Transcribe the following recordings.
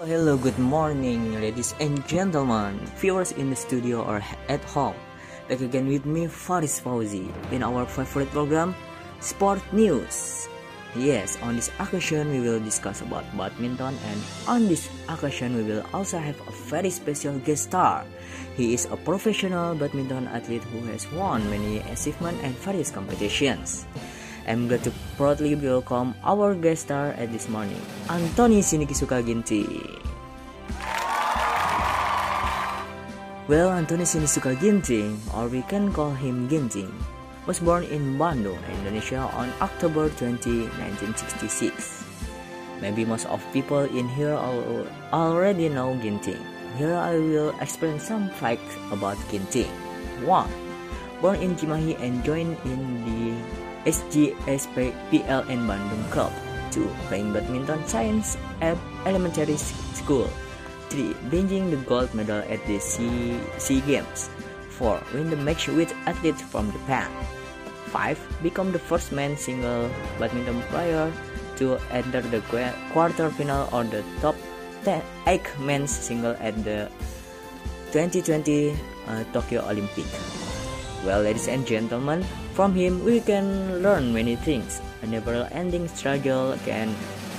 Oh, hello, good morning, ladies and gentlemen, viewers in the studio or at home. Back again with me, Fariz Fauzy, in our favorite program, Sport News. Yes, on this occasion we will discuss about badminton and on this occasion we will also have a very special guest star. He is a professional badminton athlete who has won many achievements and various competitions. I'm glad to proudly welcome our guest star at this morning, Anthony Sinikisuka Ginti. Well, Anthony Sinikisuka Ginting, or we can call him Ginting, was born in Bandung, Indonesia on October 20, 1966. Maybe most of people in here already know Ginting. Here I will explain some facts about Ginting. 1. Born in Cimahi and joined in the SGSP PLN Bandung Club 2. Playing badminton science at elementary school 3. Bringing the gold medal at the SEA, Games 4. Win the match with athletes from Japan 5. Become the first man single badminton player to enter the quarter final or the top 10 8 men's single at the 2020 uh, Tokyo Olympic. Well, ladies and gentlemen, from him we can learn many things. A never-ending struggle can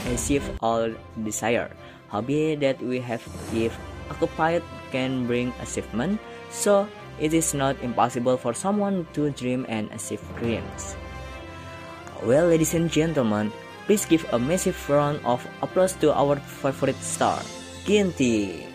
achieve all desire. Hobby that we have if occupied can bring achievement, so it is not impossible for someone to dream and achieve dreams. Well, ladies and gentlemen, please give a massive round of applause to our favorite star, Ginty.